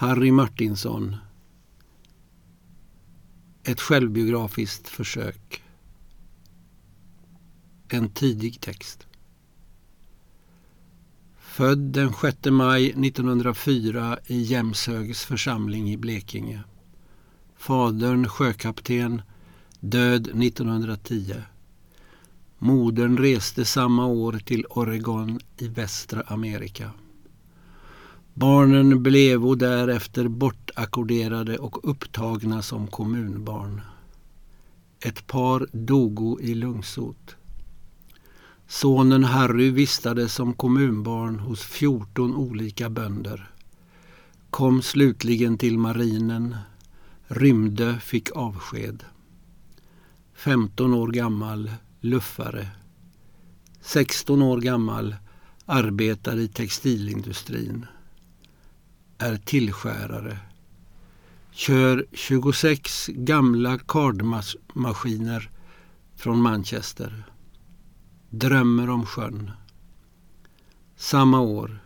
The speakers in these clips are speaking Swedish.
Harry Martinsson. Ett självbiografiskt försök. En tidig text. Född den 6 maj 1904 i Jämshögs församling i Blekinge. Fadern sjökapten, död 1910. Modern reste samma år till Oregon i västra Amerika. Barnen blev därefter bortackorderade och upptagna som kommunbarn. Ett par dogo i lungsot. Sonen Harry vistades som kommunbarn hos 14 olika bönder. Kom slutligen till marinen. Rymde, fick avsked. 15 år gammal, luffare. 16 år gammal, arbetar i textilindustrin. Är tillskärare. Kör 26 gamla kardmaskiner från Manchester. Drömmer om sjön. Samma år.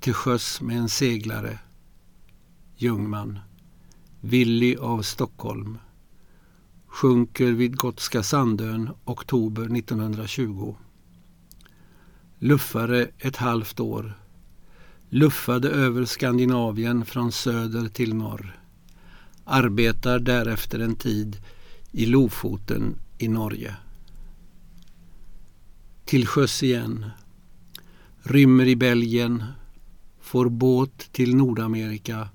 Till sjöss med en seglare. Ljungman. Willy av Stockholm. Sjunker vid Gotska Sandön oktober 1920. Luffare ett halvt år. Luffade över Skandinavien från söder till norr. Arbetar därefter en tid i Lofoten i Norge till sjöss igen. Rymmer i Belgien. Får båt till Nordamerika.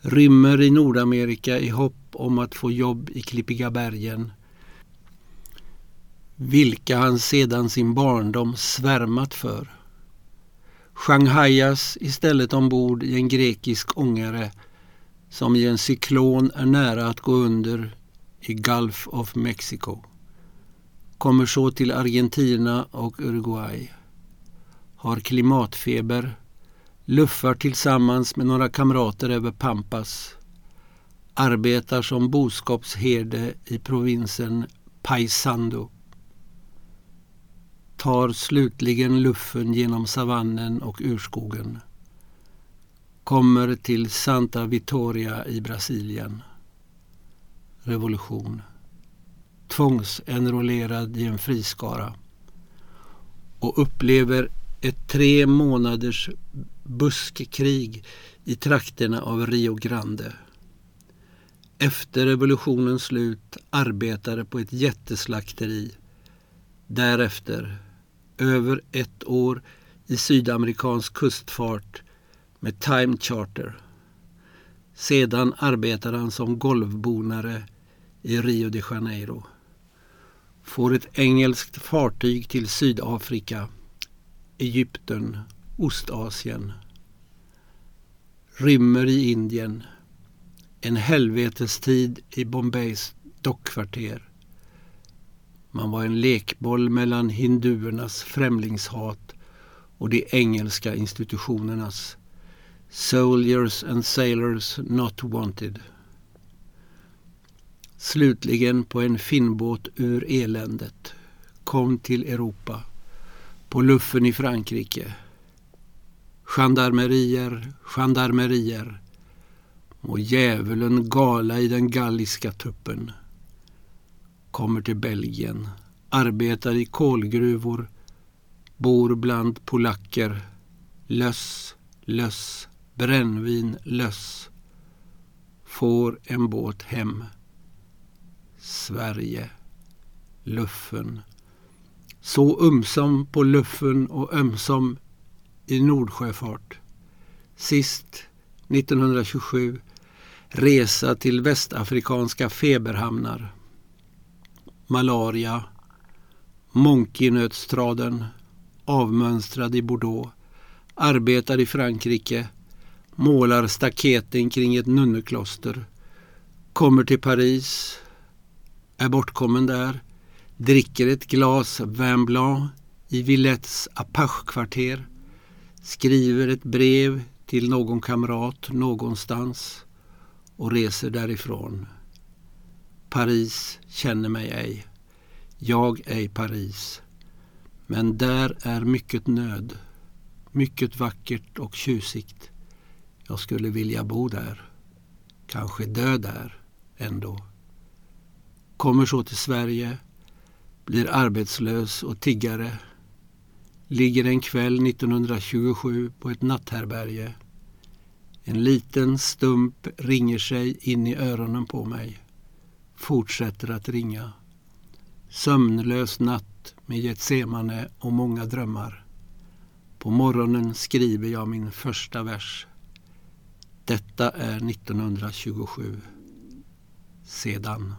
Rymmer i Nordamerika i hopp om att få jobb i Klippiga bergen. Vilka han sedan sin barndom svärmat för. Shanghaias istället ombord i en grekisk ångare som i en cyklon är nära att gå under i Gulf of Mexico. Kommer så till Argentina och Uruguay. Har klimatfeber. Luffar tillsammans med några kamrater över Pampas. Arbetar som boskapsherde i provinsen Paysandú. Tar slutligen luffen genom savannen och urskogen. Kommer till Santa Vittoria i Brasilien. Revolution tvångsenrollerad i en friskara och upplever ett tre månaders buskkrig i trakterna av Rio Grande. Efter revolutionens slut arbetade på ett jätteslakteri. Därefter över ett år i sydamerikansk kustfart med Time Charter. Sedan arbetade han som golvbonare i Rio de Janeiro får ett engelskt fartyg till Sydafrika, Egypten, Ostasien. Rymmer i Indien. En helvetestid i Bombays dockkvarter. Man var en lekboll mellan hinduernas främlingshat och de engelska institutionernas Soldiers and sailors not wanted. Slutligen på en finnbåt ur eländet. Kom till Europa. På luffen i Frankrike. Gendarmerier, gendarmerier. Och djävulen gala i den galliska tuppen. Kommer till Belgien. Arbetar i kolgruvor. Bor bland polacker. Löss, löss, brännvin, löss. Får en båt hem. Sverige. Luffen. Så ömsom på luffen och ömsom i Nordsjöfart. Sist 1927 resa till västafrikanska feberhamnar. Malaria, Monkinötstraden, avmönstrad i Bordeaux, arbetar i Frankrike, målar staketen kring ett nunnekloster, kommer till Paris, är bortkommen där, dricker ett glas vin blanc i Villettes Apache-kvarter, skriver ett brev till någon kamrat någonstans och reser därifrån. Paris känner mig ej. Jag ej Paris. Men där är mycket nöd. Mycket vackert och tjusigt. Jag skulle vilja bo där. Kanske dö där ändå. Kommer så till Sverige, blir arbetslös och tiggare. Ligger en kväll 1927 på ett natthärbärge. En liten stump ringer sig in i öronen på mig. Fortsätter att ringa. Sömnlös natt med Getsemane och många drömmar. På morgonen skriver jag min första vers. Detta är 1927. Sedan.